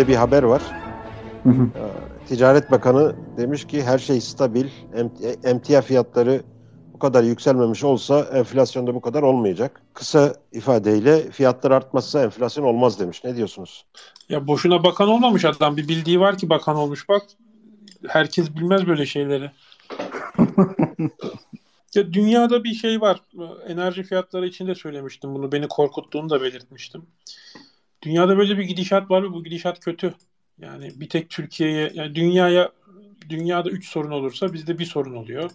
Türkiye'de bir haber var. Ee, Ticaret Bakanı demiş ki her şey stabil, emtia fiyatları bu kadar yükselmemiş olsa enflasyonda bu kadar olmayacak. Kısa ifadeyle fiyatlar artmazsa enflasyon olmaz demiş. Ne diyorsunuz? Ya boşuna bakan olmamış adam. Bir bildiği var ki bakan olmuş bak. Herkes bilmez böyle şeyleri. ya dünyada bir şey var. Enerji fiyatları için de söylemiştim bunu. Beni korkuttuğunu da belirtmiştim. Dünyada böyle bir gidişat var ve bu gidişat kötü. Yani bir tek Türkiye'ye, yani dünyaya dünyada üç sorun olursa bizde bir sorun oluyor.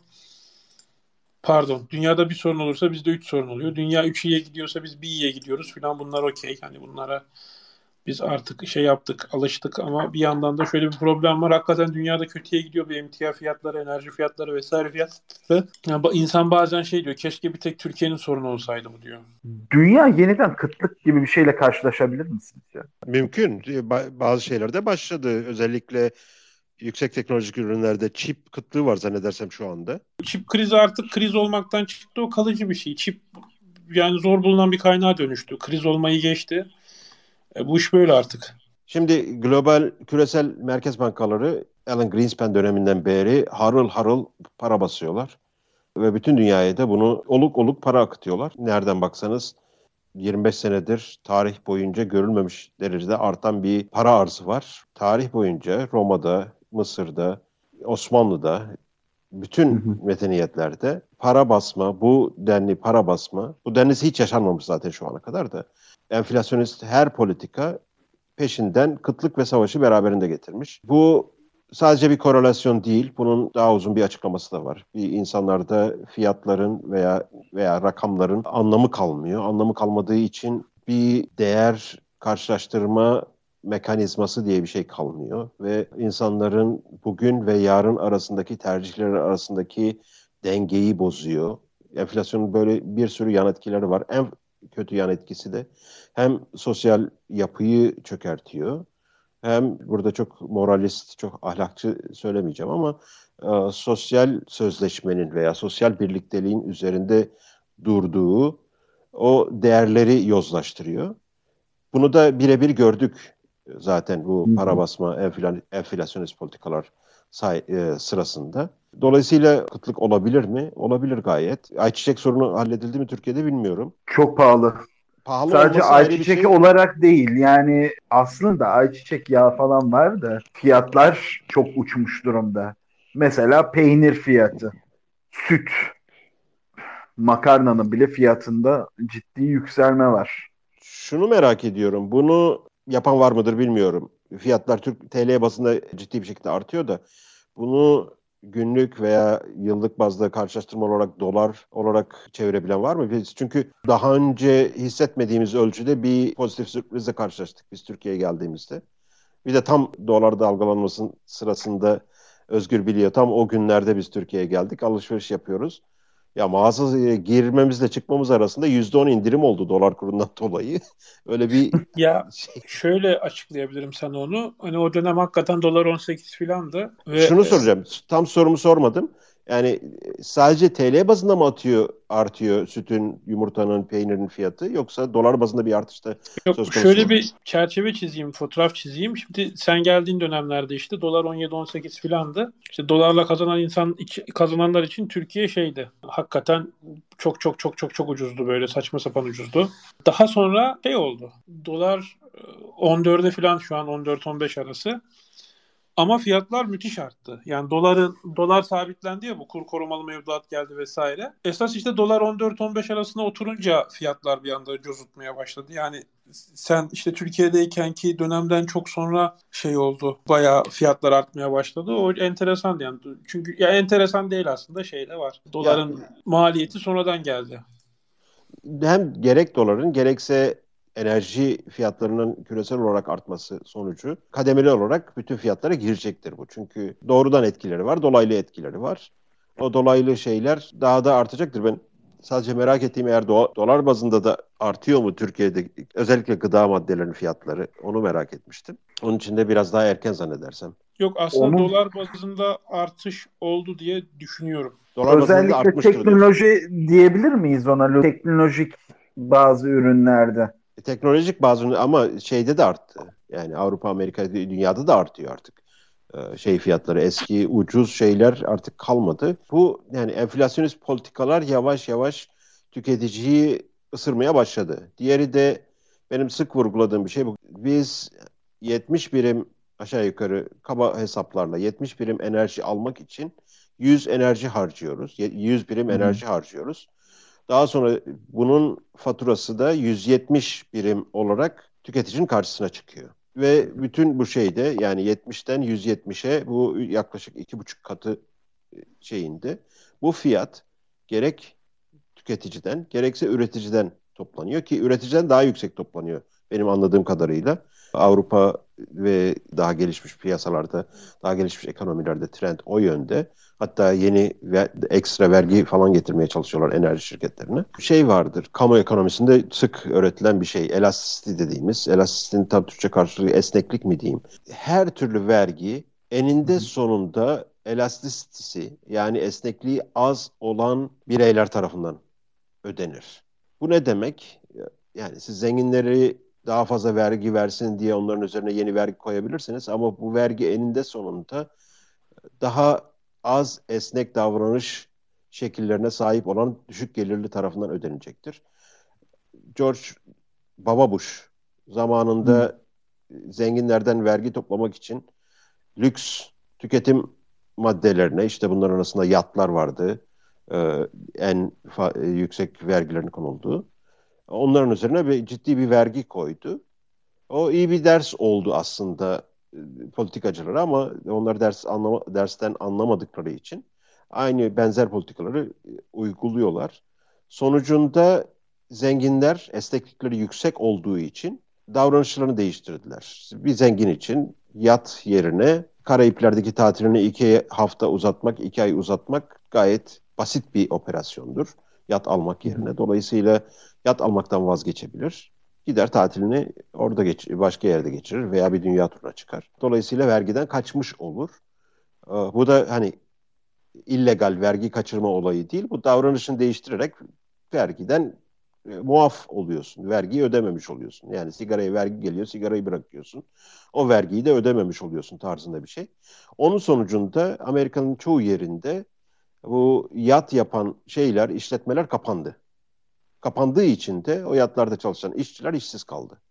Pardon, dünyada bir sorun olursa bizde üç sorun oluyor. Dünya üç iyiye gidiyorsa biz bir iyiye gidiyoruz filan bunlar okey. Yani bunlara biz artık şey yaptık, alıştık ama bir yandan da şöyle bir problem var. Hakikaten dünyada kötüye gidiyor bir emtia fiyatları, enerji fiyatları vesaire fiyatları. Yani insan bazen şey diyor, keşke bir tek Türkiye'nin sorunu olsaydı bu diyor. Dünya yeniden kıtlık gibi bir şeyle karşılaşabilir mi sizce? Mümkün. Bazı şeylerde başladı. Özellikle yüksek teknolojik ürünlerde çip kıtlığı var zannedersem şu anda. Çip krizi artık kriz olmaktan çıktı. O kalıcı bir şey. Çip yani zor bulunan bir kaynağa dönüştü. Kriz olmayı geçti. E, bu iş böyle artık. Şimdi global küresel merkez bankaları Alan Greenspan döneminden beri harıl harıl para basıyorlar. Ve bütün dünyaya da bunu oluk oluk para akıtıyorlar. Nereden baksanız 25 senedir tarih boyunca görülmemiş derecede artan bir para arzı var. Tarih boyunca Roma'da, Mısır'da, Osmanlı'da, bütün medeniyetlerde para basma, bu denli para basma, bu denlisi hiç yaşanmamış zaten şu ana kadar da enflasyonist her politika peşinden kıtlık ve savaşı beraberinde getirmiş. Bu sadece bir korelasyon değil, bunun daha uzun bir açıklaması da var. Bir insanlarda fiyatların veya veya rakamların anlamı kalmıyor. Anlamı kalmadığı için bir değer karşılaştırma mekanizması diye bir şey kalmıyor ve insanların bugün ve yarın arasındaki tercihler arasındaki dengeyi bozuyor. Enflasyonun böyle bir sürü yan etkileri var. En kötü yan etkisi de hem sosyal yapıyı çökertiyor hem burada çok moralist, çok ahlakçı söylemeyeceğim ama e, sosyal sözleşmenin veya sosyal birlikteliğin üzerinde durduğu o değerleri yozlaştırıyor. Bunu da birebir gördük zaten bu para basma enfla, enflasyonist politikalar say, e, sırasında. Dolayısıyla kıtlık olabilir mi? Olabilir gayet. Ayçiçek sorunu halledildi mi Türkiye'de bilmiyorum. Çok pahalı. Pahalı Sadece ayçiçek şey... olarak değil. Yani aslında ayçiçek yağı falan var da fiyatlar çok uçmuş durumda. Mesela peynir fiyatı, süt, makarnanın bile fiyatında ciddi yükselme var. Şunu merak ediyorum. Bunu yapan var mıdır bilmiyorum. Fiyatlar Türk TL basında ciddi bir şekilde artıyor da bunu günlük veya yıllık bazda karşılaştırma olarak dolar olarak çevirebilen var mı? Biz çünkü daha önce hissetmediğimiz ölçüde bir pozitif sürprizle karşılaştık biz Türkiye'ye geldiğimizde. Bir de tam dolar dalgalanmasının sırasında Özgür biliyor. Tam o günlerde biz Türkiye'ye geldik. Alışveriş yapıyoruz. Ya mağazaya girmemizle çıkmamız arasında yüzde on indirim oldu dolar kurundan dolayı. Öyle bir ya şey. şöyle açıklayabilirim sana onu. Hani o dönem hakikaten dolar 18 filandı. Ve... Şunu soracağım. Tam sorumu sormadım. Yani e, sadece TL bazında mı atıyor artıyor sütün, yumurtanın, peynirin fiyatı yoksa dolar bazında bir artış da Yok, söz konusu Şöyle bir çerçeve çizeyim, fotoğraf çizeyim. Şimdi sen geldiğin dönemlerde işte dolar 17-18 filandı. İşte dolarla kazanan insan kazananlar için Türkiye şeydi. Hakikaten çok çok çok çok çok ucuzdu böyle saçma sapan ucuzdu. Daha sonra şey oldu. Dolar 14'e falan şu an 14-15 arası. Ama fiyatlar müthiş arttı. Yani doların dolar sabitlendi ya bu kur korumalı mevduat geldi vesaire. Esas işte dolar 14-15 arasında oturunca fiyatlar bir anda cozutmaya başladı. Yani sen işte Türkiye'deyken ki dönemden çok sonra şey oldu. Bayağı fiyatlar artmaya başladı. O enteresan yani. Çünkü ya enteresan değil aslında şey de var. Doların ya, maliyeti sonradan geldi. Hem gerek doların gerekse enerji fiyatlarının küresel olarak artması sonucu kademeli olarak bütün fiyatlara girecektir bu. Çünkü doğrudan etkileri var, dolaylı etkileri var. O dolaylı şeyler daha da artacaktır. Ben sadece merak ettiğim eğer do- dolar bazında da artıyor mu Türkiye'de özellikle gıda maddelerinin fiyatları onu merak etmiştim. Onun için de biraz daha erken zannedersem. Yok aslında Onun... dolar bazında artış oldu diye düşünüyorum. Dolar Özellikle teknoloji diyebilir miyiz ona? Teknolojik bazı ürünlerde. Teknolojik bazı ama şeyde de arttı. Yani Avrupa, Amerika, dünyada da artıyor artık. Ee, şey fiyatları eski ucuz şeyler artık kalmadı. Bu yani enflasyonist politikalar yavaş yavaş tüketiciyi ısırmaya başladı. Diğeri de benim sık vurguladığım bir şey bu. Biz 70 birim aşağı yukarı kaba hesaplarla 70 birim enerji almak için 100 enerji harcıyoruz. 100 birim enerji harcıyoruz. Daha sonra bunun faturası da 170 birim olarak tüketicinin karşısına çıkıyor. Ve bütün bu şeyde yani 70'ten 170'e bu yaklaşık iki buçuk katı e, şeyinde bu fiyat gerek tüketiciden gerekse üreticiden toplanıyor ki üreticiden daha yüksek toplanıyor benim anladığım kadarıyla. Avrupa ve daha gelişmiş piyasalarda, daha gelişmiş ekonomilerde trend o yönde. Hatta yeni ve ekstra vergi falan getirmeye çalışıyorlar enerji şirketlerine. Şey vardır, kamu ekonomisinde sık öğretilen bir şey, elastisiti dediğimiz, elastisitinin tam Türkçe karşılığı esneklik mi diyeyim. Her türlü vergi eninde sonunda elastisitisi yani esnekliği az olan bireyler tarafından ödenir. Bu ne demek? Yani siz zenginleri daha fazla vergi versin diye onların üzerine yeni vergi koyabilirsiniz ama bu vergi eninde sonunda daha az esnek davranış şekillerine sahip olan düşük gelirli tarafından ödenecektir. George Baba Bush zamanında Hı. zenginlerden vergi toplamak için lüks tüketim maddelerine işte bunların arasında yatlar vardı. En yüksek vergilerin konulduğu. Onların üzerine bir ciddi bir vergi koydu. O iyi bir ders oldu aslında politikacılara ama onlar ders anlama, dersten anlamadıkları için aynı benzer politikaları e, uyguluyorlar. Sonucunda zenginler esneklikleri yüksek olduğu için davranışlarını değiştirdiler. Bir zengin için yat yerine Karayipler'deki tatilini iki hafta uzatmak, iki ay uzatmak gayet basit bir operasyondur. Yat almak yerine. Dolayısıyla yat almaktan vazgeçebilir gider tatilini orada geç, başka yerde geçirir veya bir dünya turuna çıkar. Dolayısıyla vergiden kaçmış olur. Ee, bu da hani illegal vergi kaçırma olayı değil. Bu davranışını değiştirerek vergiden e, muaf oluyorsun. Vergiyi ödememiş oluyorsun. Yani sigaraya vergi geliyor, sigarayı bırakıyorsun. O vergiyi de ödememiş oluyorsun tarzında bir şey. Onun sonucunda Amerika'nın çoğu yerinde bu yat yapan şeyler, işletmeler kapandı kapandığı için de o yatlarda çalışan işçiler işsiz kaldı.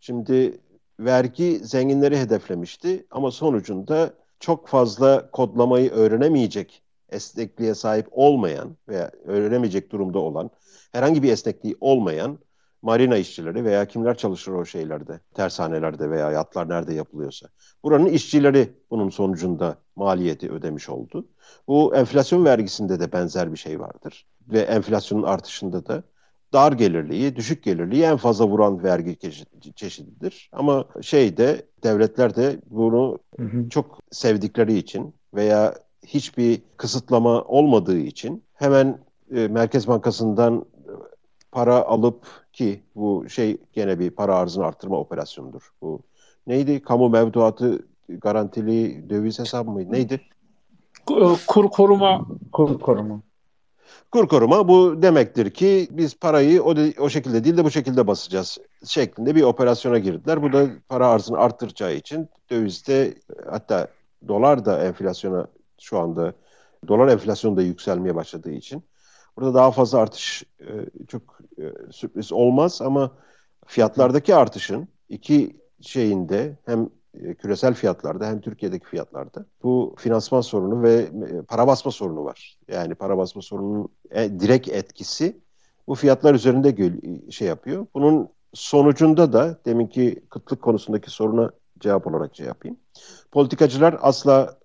Şimdi vergi zenginleri hedeflemişti ama sonucunda çok fazla kodlamayı öğrenemeyecek esnekliğe sahip olmayan veya öğrenemeyecek durumda olan herhangi bir esnekliği olmayan marina işçileri veya kimler çalışır o şeylerde, tersanelerde veya yatlar nerede yapılıyorsa. Buranın işçileri bunun sonucunda maliyeti ödemiş oldu. Bu enflasyon vergisinde de benzer bir şey vardır. Ve enflasyonun artışında da dar gelirliyi, düşük gelirliyi en fazla vuran vergi çeşididir. Ama şeyde devletler de bunu hı hı. çok sevdikleri için veya hiçbir kısıtlama olmadığı için hemen e, Merkez Bankası'ndan para alıp ki bu şey gene bir para arzını arttırma operasyonudur. Bu neydi? Kamu mevduatı garantili döviz hesabı mıydı? Neydi? Kur koruma. Kur koruma. Kur koruma bu demektir ki biz parayı o, de, o şekilde değil de bu şekilde basacağız şeklinde bir operasyona girdiler. Bu da para arzını arttıracağı için dövizde hatta dolar da enflasyona şu anda dolar enflasyonu da yükselmeye başladığı için burada daha fazla artış e, çok e, sürpriz olmaz ama fiyatlardaki artışın iki şeyinde hem e, küresel fiyatlarda hem Türkiye'deki fiyatlarda bu finansman sorunu ve para basma sorunu var. Yani para basma sorununun direkt etkisi bu fiyatlar üzerinde şey yapıyor. Bunun sonucunda da deminki kıtlık konusundaki soruna cevap olarak şey yapayım. Politikacılar asla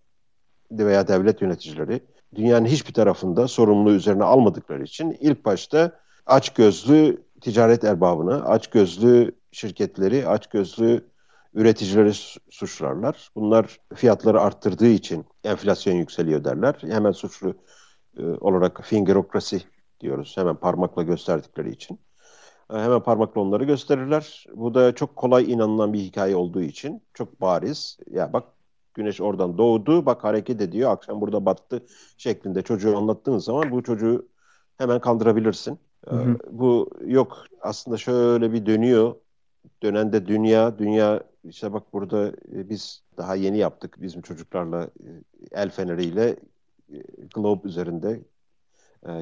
veya devlet yöneticileri dünyanın hiçbir tarafında sorumluluğu üzerine almadıkları için ilk başta aç gözlü ticaret erbabını, aç gözlü şirketleri, aç gözlü üreticileri suçlarlar. Bunlar fiyatları arttırdığı için enflasyon yükseliyor derler. Hemen suçlu e, olarak fingerokrasi diyoruz. Hemen parmakla gösterdikleri için. E, hemen parmakla onları gösterirler. Bu da çok kolay inanılan bir hikaye olduğu için çok bariz. Ya bak güneş oradan doğdu, bak hareket ediyor, akşam burada battı şeklinde çocuğu anlattığın zaman bu çocuğu hemen kandırabilirsin. Hı hı. Bu yok aslında şöyle bir dönüyor dönen de dünya. Dünya işte bak burada e, biz daha yeni yaptık bizim çocuklarla e, el feneriyle e, globe üzerinde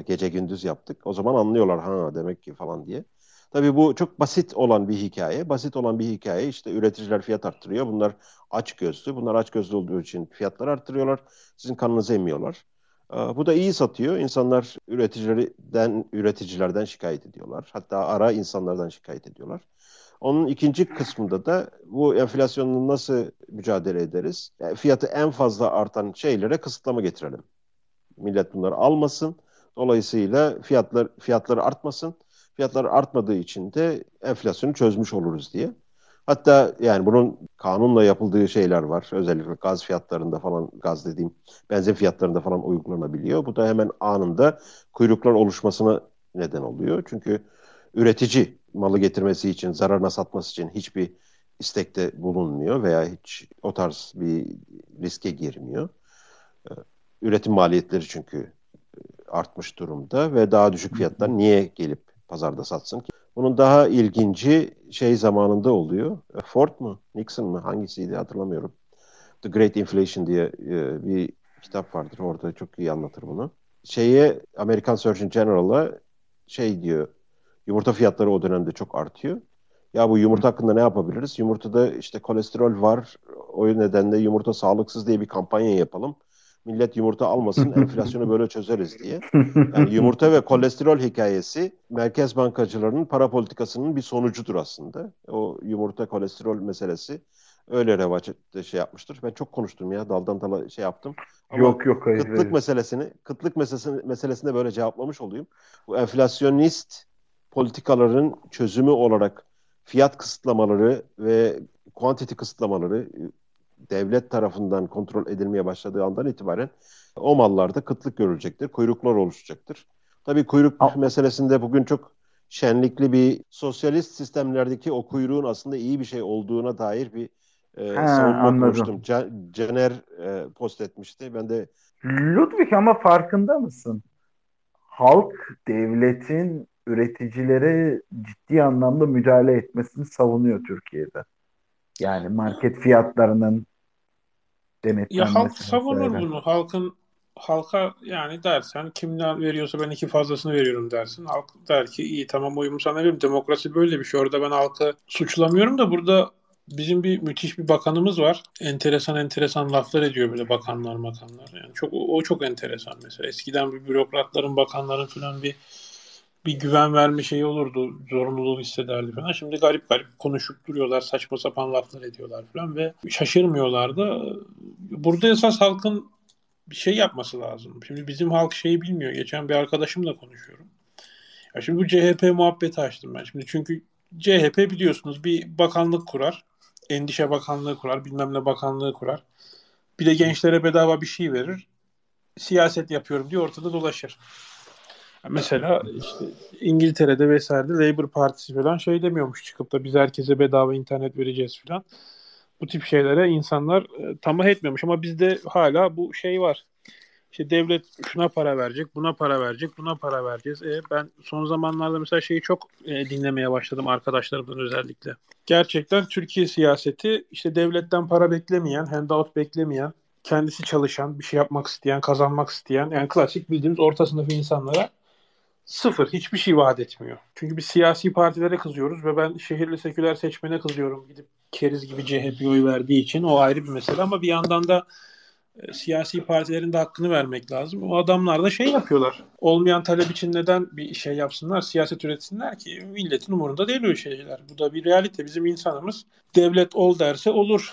gece gündüz yaptık. O zaman anlıyorlar ha demek ki falan diye. Tabii bu çok basit olan bir hikaye. Basit olan bir hikaye işte üreticiler fiyat arttırıyor. Bunlar aç gözlü. Bunlar aç gözlü olduğu için fiyatları arttırıyorlar. Sizin kanınızı emmiyorlar. Ee, bu da iyi satıyor. İnsanlar üreticilerden üreticilerden şikayet ediyorlar. Hatta ara insanlardan şikayet ediyorlar. Onun ikinci kısmında da bu enflasyonla nasıl mücadele ederiz? Yani fiyatı en fazla artan şeylere kısıtlama getirelim. Millet bunları almasın. Dolayısıyla fiyatlar fiyatları artmasın. Fiyatlar artmadığı için de enflasyonu çözmüş oluruz diye. Hatta yani bunun kanunla yapıldığı şeyler var. Özellikle gaz fiyatlarında falan, gaz dediğim benzin fiyatlarında falan uygulanabiliyor. Bu da hemen anında kuyruklar oluşmasına neden oluyor. Çünkü üretici malı getirmesi için, zararına satması için hiçbir istekte bulunmuyor veya hiç o tarz bir riske girmiyor. Ee, üretim maliyetleri çünkü artmış durumda ve daha düşük fiyatlar niye gelip pazarda satsın ki? Bunun daha ilginci şey zamanında oluyor. Ford mu? Nixon mı? Hangisiydi hatırlamıyorum. The Great Inflation diye e, bir kitap vardır. Orada çok iyi anlatır bunu. Şeye Amerikan Surgeon General'a şey diyor. Yumurta fiyatları o dönemde çok artıyor. Ya bu yumurta hakkında ne yapabiliriz? Yumurtada işte kolesterol var. O nedenle yumurta sağlıksız diye bir kampanya yapalım millet yumurta almasın, enflasyonu böyle çözeriz diye. Yani yumurta ve kolesterol hikayesi merkez bankacılarının para politikasının bir sonucudur aslında. O yumurta kolesterol meselesi öyle revaç şey yapmıştır. Ben çok konuştum ya daldan dala şey yaptım. Ama yok yok hayır. Kıtlık hayır. meselesini, kıtlık meselesini, meselesinde böyle cevaplamış olayım. Bu enflasyonist politikaların çözümü olarak fiyat kısıtlamaları ve kuantiti kısıtlamaları devlet tarafından kontrol edilmeye başladığı andan itibaren o mallarda kıtlık görülecektir, kuyruklar oluşacaktır. Tabii kuyruk Aa. meselesinde bugün çok şenlikli bir sosyalist sistemlerdeki o kuyruğun aslında iyi bir şey olduğuna dair bir e, ha, savunma okumuştum. Caner e, post etmişti. Ben de Ludwig ama farkında mısın? Halk devletin üreticilere ciddi anlamda müdahale etmesini savunuyor Türkiye'de. Yani market fiyatlarının denetlenmesi. Ya halk savunur bunu. Halkın halka yani dersen kimden veriyorsa ben iki fazlasını veriyorum dersin. Halk der ki iyi tamam oyumu sana veriyorum. Demokrasi böyle bir şey. Orada ben halkı suçlamıyorum da burada bizim bir müthiş bir bakanımız var. Enteresan enteresan laflar ediyor böyle bakanlar makanlar. Yani çok o çok enteresan mesela. Eskiden bir bürokratların, bakanların falan bir bir güven verme şeyi olurdu. Zorunluluğu hissederdi falan. Şimdi garip garip konuşup duruyorlar. Saçma sapan laflar ediyorlar falan ve şaşırmıyorlar da. Burada esas halkın bir şey yapması lazım. Şimdi bizim halk şeyi bilmiyor. Geçen bir arkadaşımla konuşuyorum. Ya şimdi bu CHP muhabbeti açtım ben. Şimdi çünkü CHP biliyorsunuz bir bakanlık kurar. Endişe bakanlığı kurar. Bilmem ne bakanlığı kurar. Bir de gençlere bedava bir şey verir. Siyaset yapıyorum diye ortada dolaşır. Mesela işte İngiltere'de vesairede Labour Partisi falan şey demiyormuş çıkıp da biz herkese bedava internet vereceğiz falan. Bu tip şeylere insanlar e, tamah etmiyormuş ama bizde hala bu şey var. İşte devlet şuna para verecek, buna para verecek, buna para vereceğiz. E, ben son zamanlarda mesela şeyi çok e, dinlemeye başladım arkadaşlarımdan özellikle. Gerçekten Türkiye siyaseti işte devletten para beklemeyen, handout beklemeyen, kendisi çalışan, bir şey yapmak isteyen, kazanmak isteyen yani klasik bildiğimiz orta sınıf insanlara Sıfır. Hiçbir şey vaat etmiyor. Çünkü biz siyasi partilere kızıyoruz ve ben şehirli seküler seçmene kızıyorum. Gidip keriz gibi CHP'ye oy verdiği için. O ayrı bir mesele ama bir yandan da e, siyasi partilerin de hakkını vermek lazım. O adamlar da şey yapıyorlar. Olmayan talep için neden bir şey yapsınlar, siyaset üretsinler ki milletin umurunda değil öyle şeyler. Bu da bir realite. Bizim insanımız devlet ol derse olur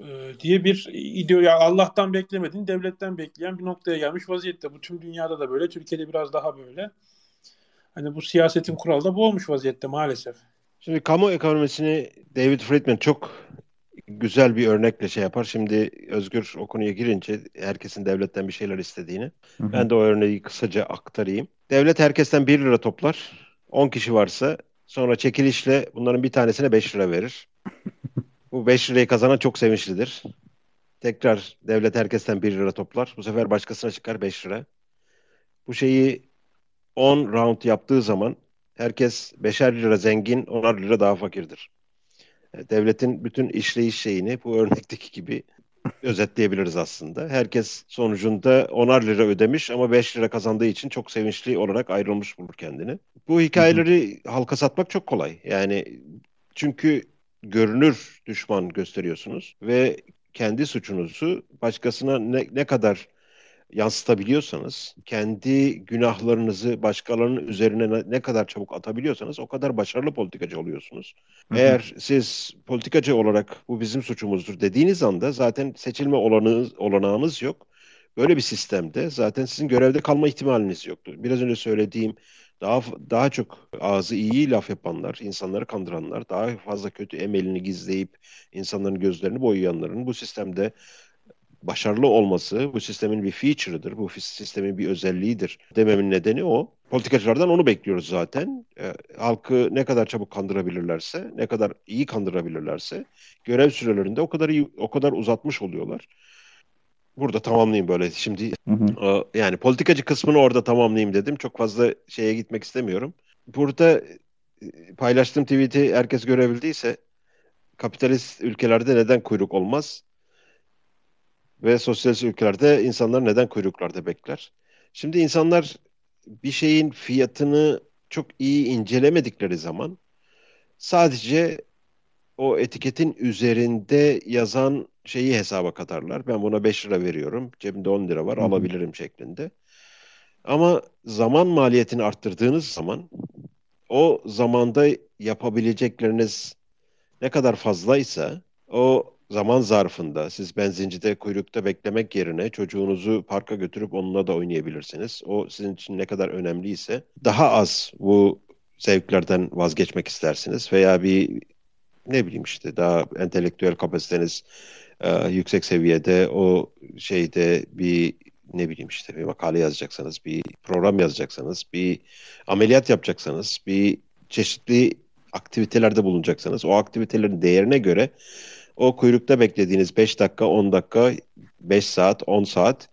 e, diye bir ideo ya Allah'tan beklemedin devletten bekleyen bir noktaya gelmiş vaziyette. Bu tüm dünyada da böyle, Türkiye'de biraz daha böyle. Hani bu siyasetin kuralı da bu olmuş vaziyette maalesef. Şimdi kamu ekonomisini David Friedman çok güzel bir örnekle şey yapar. Şimdi Özgür o konuya girince herkesin devletten bir şeyler istediğini. Hı hı. Ben de o örneği kısaca aktarayım. Devlet herkesten 1 lira toplar. 10 kişi varsa sonra çekilişle bunların bir tanesine 5 lira verir. Bu 5 lirayı kazanan çok sevinçlidir. Tekrar devlet herkesten 1 lira toplar. Bu sefer başkasına çıkar 5 lira. Bu şeyi 10 round yaptığı zaman herkes 5'er lira zengin, 10'ar lira daha fakirdir. Devletin bütün işleyiş şeyini bu örnekteki gibi özetleyebiliriz aslında. Herkes sonucunda onar lira ödemiş ama 5 lira kazandığı için çok sevinçli olarak ayrılmış bulur kendini. Bu hikayeleri halka satmak çok kolay. Yani çünkü görünür düşman gösteriyorsunuz ve kendi suçunuzu başkasına ne, ne kadar yansıtabiliyorsanız, kendi günahlarınızı başkalarının üzerine ne, kadar çabuk atabiliyorsanız o kadar başarılı politikacı oluyorsunuz. Hı hı. Eğer siz politikacı olarak bu bizim suçumuzdur dediğiniz anda zaten seçilme olanağınız, olanağınız yok. Böyle bir sistemde zaten sizin görevde kalma ihtimaliniz yoktur. Biraz önce söylediğim daha daha çok ağzı iyi laf yapanlar, insanları kandıranlar, daha fazla kötü emelini gizleyip insanların gözlerini boyayanların bu sistemde başarılı olması bu sistemin bir feature'ıdır, bu sistemin bir özelliğidir dememin nedeni o. Politikacılardan onu bekliyoruz zaten. E, halkı ne kadar çabuk kandırabilirlerse, ne kadar iyi kandırabilirlerse görev sürelerinde o kadar iyi, o kadar uzatmış oluyorlar. Burada tamamlayayım böyle. Şimdi hı hı. E, yani politikacı kısmını orada tamamlayayım dedim. Çok fazla şeye gitmek istemiyorum. Burada e, paylaştığım tweet'i herkes görebildiyse kapitalist ülkelerde neden kuyruk olmaz? Ve sosyalist ülkelerde insanlar neden kuyruklarda bekler? Şimdi insanlar bir şeyin fiyatını çok iyi incelemedikleri zaman sadece o etiketin üzerinde yazan şeyi hesaba katarlar. Ben buna 5 lira veriyorum. Cebimde 10 lira var Hı-hı. alabilirim şeklinde. Ama zaman maliyetini arttırdığınız zaman o zamanda yapabilecekleriniz ne kadar fazlaysa o zaman zarfında siz benzincide kuyrukta beklemek yerine çocuğunuzu parka götürüp onunla da oynayabilirsiniz. O sizin için ne kadar önemliyse daha az bu zevklerden vazgeçmek istersiniz veya bir ne bileyim işte daha entelektüel kapasiteniz e, yüksek seviyede o şeyde bir ne bileyim işte bir makale yazacaksanız, bir program yazacaksanız, bir ameliyat yapacaksanız, bir çeşitli aktivitelerde bulunacaksanız o aktivitelerin değerine göre o kuyrukta beklediğiniz 5 dakika, 10 dakika, 5 saat, 10 saat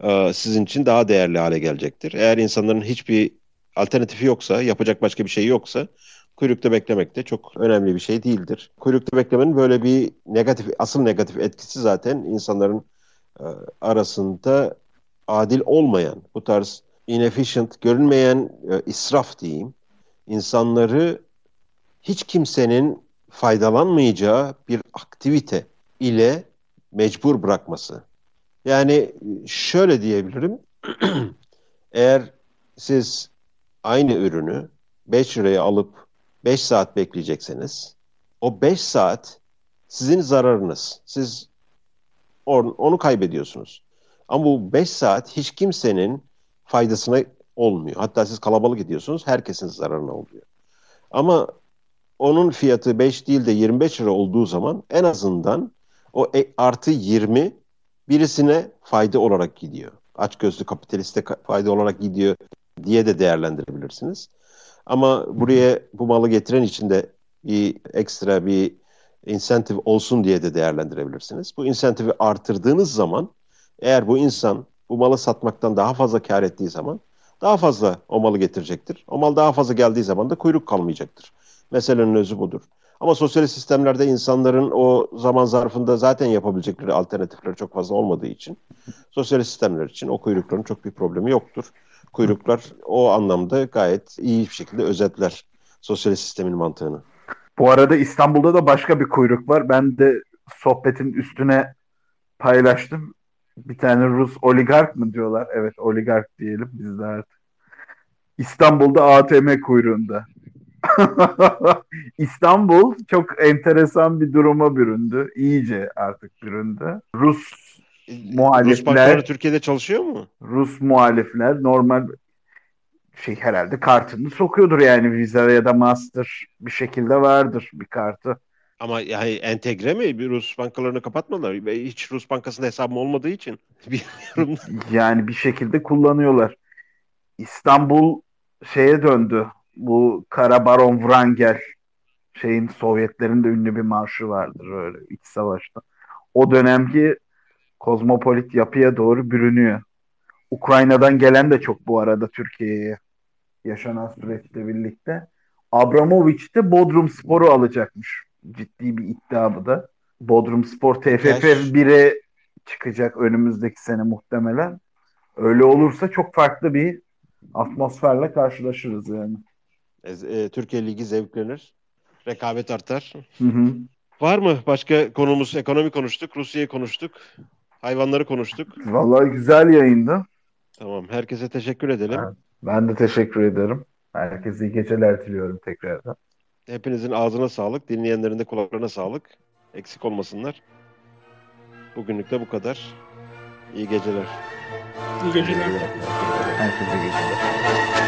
e, sizin için daha değerli hale gelecektir. Eğer insanların hiçbir alternatifi yoksa, yapacak başka bir şey yoksa kuyrukta beklemek de çok önemli bir şey değildir. Kuyrukta beklemenin böyle bir negatif, asıl negatif etkisi zaten insanların e, arasında adil olmayan, bu tarz inefficient, görünmeyen e, israf diyeyim, insanları hiç kimsenin faydalanmayacağı bir aktivite ile mecbur bırakması. Yani şöyle diyebilirim. Eğer siz aynı ürünü 5 liraya alıp 5 saat bekleyecekseniz o 5 saat sizin zararınız. Siz onu kaybediyorsunuz. Ama bu 5 saat hiç kimsenin faydasına olmuyor. Hatta siz kalabalık gidiyorsunuz, herkesin zararına oluyor. Ama onun fiyatı 5 değil de 25 lira olduğu zaman en azından o e, artı 20 birisine fayda olarak gidiyor. Aç gözlü kapitaliste fayda olarak gidiyor diye de değerlendirebilirsiniz. Ama buraya bu malı getiren için de bir ekstra bir insentif olsun diye de değerlendirebilirsiniz. Bu insentifi artırdığınız zaman eğer bu insan bu malı satmaktan daha fazla kar ettiği zaman daha fazla o malı getirecektir. O mal daha fazla geldiği zaman da kuyruk kalmayacaktır. Meselenin özü budur. Ama sosyalist sistemlerde insanların o zaman zarfında zaten yapabilecekleri alternatifleri çok fazla olmadığı için sosyalist sistemler için o kuyrukların çok bir problemi yoktur. Kuyruklar o anlamda gayet iyi bir şekilde özetler sosyalist sistemin mantığını. Bu arada İstanbul'da da başka bir kuyruk var. Ben de sohbetin üstüne paylaştım. Bir tane Rus oligark mı diyorlar? Evet oligark diyelim biz de artık. İstanbul'da ATM kuyruğunda. İstanbul çok enteresan bir duruma büründü. İyice artık büründü. Rus muhalifler... Rus Türkiye'de çalışıyor mu? Rus muhalifler normal şey herhalde kartını sokuyordur yani Visa ya da Master bir şekilde vardır bir kartı. Ama yani entegre mi? Bir Rus bankalarını kapatmadılar. Hiç Rus bankasında hesabım olmadığı için bilmiyorum. yani bir şekilde kullanıyorlar. İstanbul şeye döndü bu Kara Baron Wrangel şeyin Sovyetlerin de ünlü bir marşı vardır öyle iç savaşta. O dönemki kozmopolit yapıya doğru bürünüyor. Ukrayna'dan gelen de çok bu arada Türkiye'ye yaşanan süreçle birlikte. Abramovich de Bodrum Spor'u alacakmış ciddi bir iddia bu da. Bodrum Spor TFF 1'e çıkacak önümüzdeki sene muhtemelen. Öyle olursa çok farklı bir atmosferle karşılaşırız yani. E, Türkiye Ligi zevklenir. Rekabet artar. Hı hı. Var mı başka konumuz? Ekonomi konuştuk, Rusya'yı konuştuk, hayvanları konuştuk. Vallahi güzel yayındı. Tamam. Herkese teşekkür edelim. Evet, ben de teşekkür ederim. Herkese iyi geceler diliyorum tekrardan. Hepinizin ağzına sağlık, dinleyenlerin de kulaklarına sağlık. Eksik olmasınlar. Bugünlük de bu kadar. İyi geceler. İyi geceler. Herkese geceler.